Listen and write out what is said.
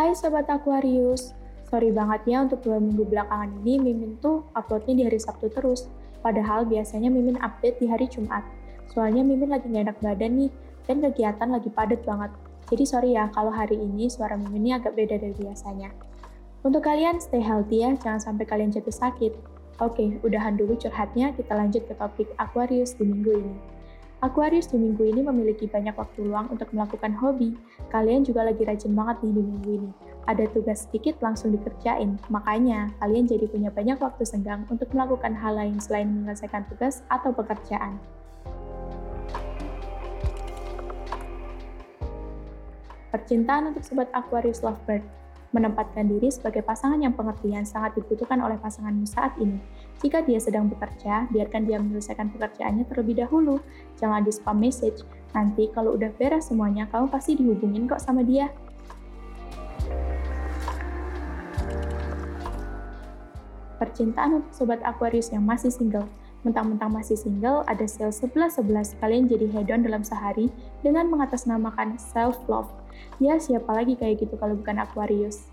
Hai Sobat Aquarius, sorry banget ya untuk dua minggu belakangan ini Mimin tuh uploadnya di hari Sabtu terus. Padahal biasanya Mimin update di hari Jumat. Soalnya Mimin lagi gak badan nih, dan kegiatan lagi padat banget. Jadi sorry ya kalau hari ini suara Mimin ini agak beda dari biasanya. Untuk kalian stay healthy ya, jangan sampai kalian jatuh sakit. Oke, udahan dulu curhatnya, kita lanjut ke topik Aquarius di minggu ini. Aquarius di minggu ini memiliki banyak waktu luang untuk melakukan hobi. Kalian juga lagi rajin banget nih di minggu ini. Ada tugas sedikit langsung dikerjain, makanya kalian jadi punya banyak waktu senggang untuk melakukan hal lain selain menyelesaikan tugas atau pekerjaan. Percintaan untuk sobat Aquarius Lovebird menempatkan diri sebagai pasangan yang pengertian sangat dibutuhkan oleh pasanganmu saat ini. Jika dia sedang bekerja, biarkan dia menyelesaikan pekerjaannya terlebih dahulu. Jangan di spam message. Nanti kalau udah beres semuanya, kamu pasti dihubungin kok sama dia. Percintaan untuk sobat Aquarius yang masih single. Mentang-mentang masih single, ada sale 11-11 kalian jadi hedon dalam sehari dengan mengatasnamakan self-love. Ya, siapa lagi kayak gitu kalau bukan Aquarius?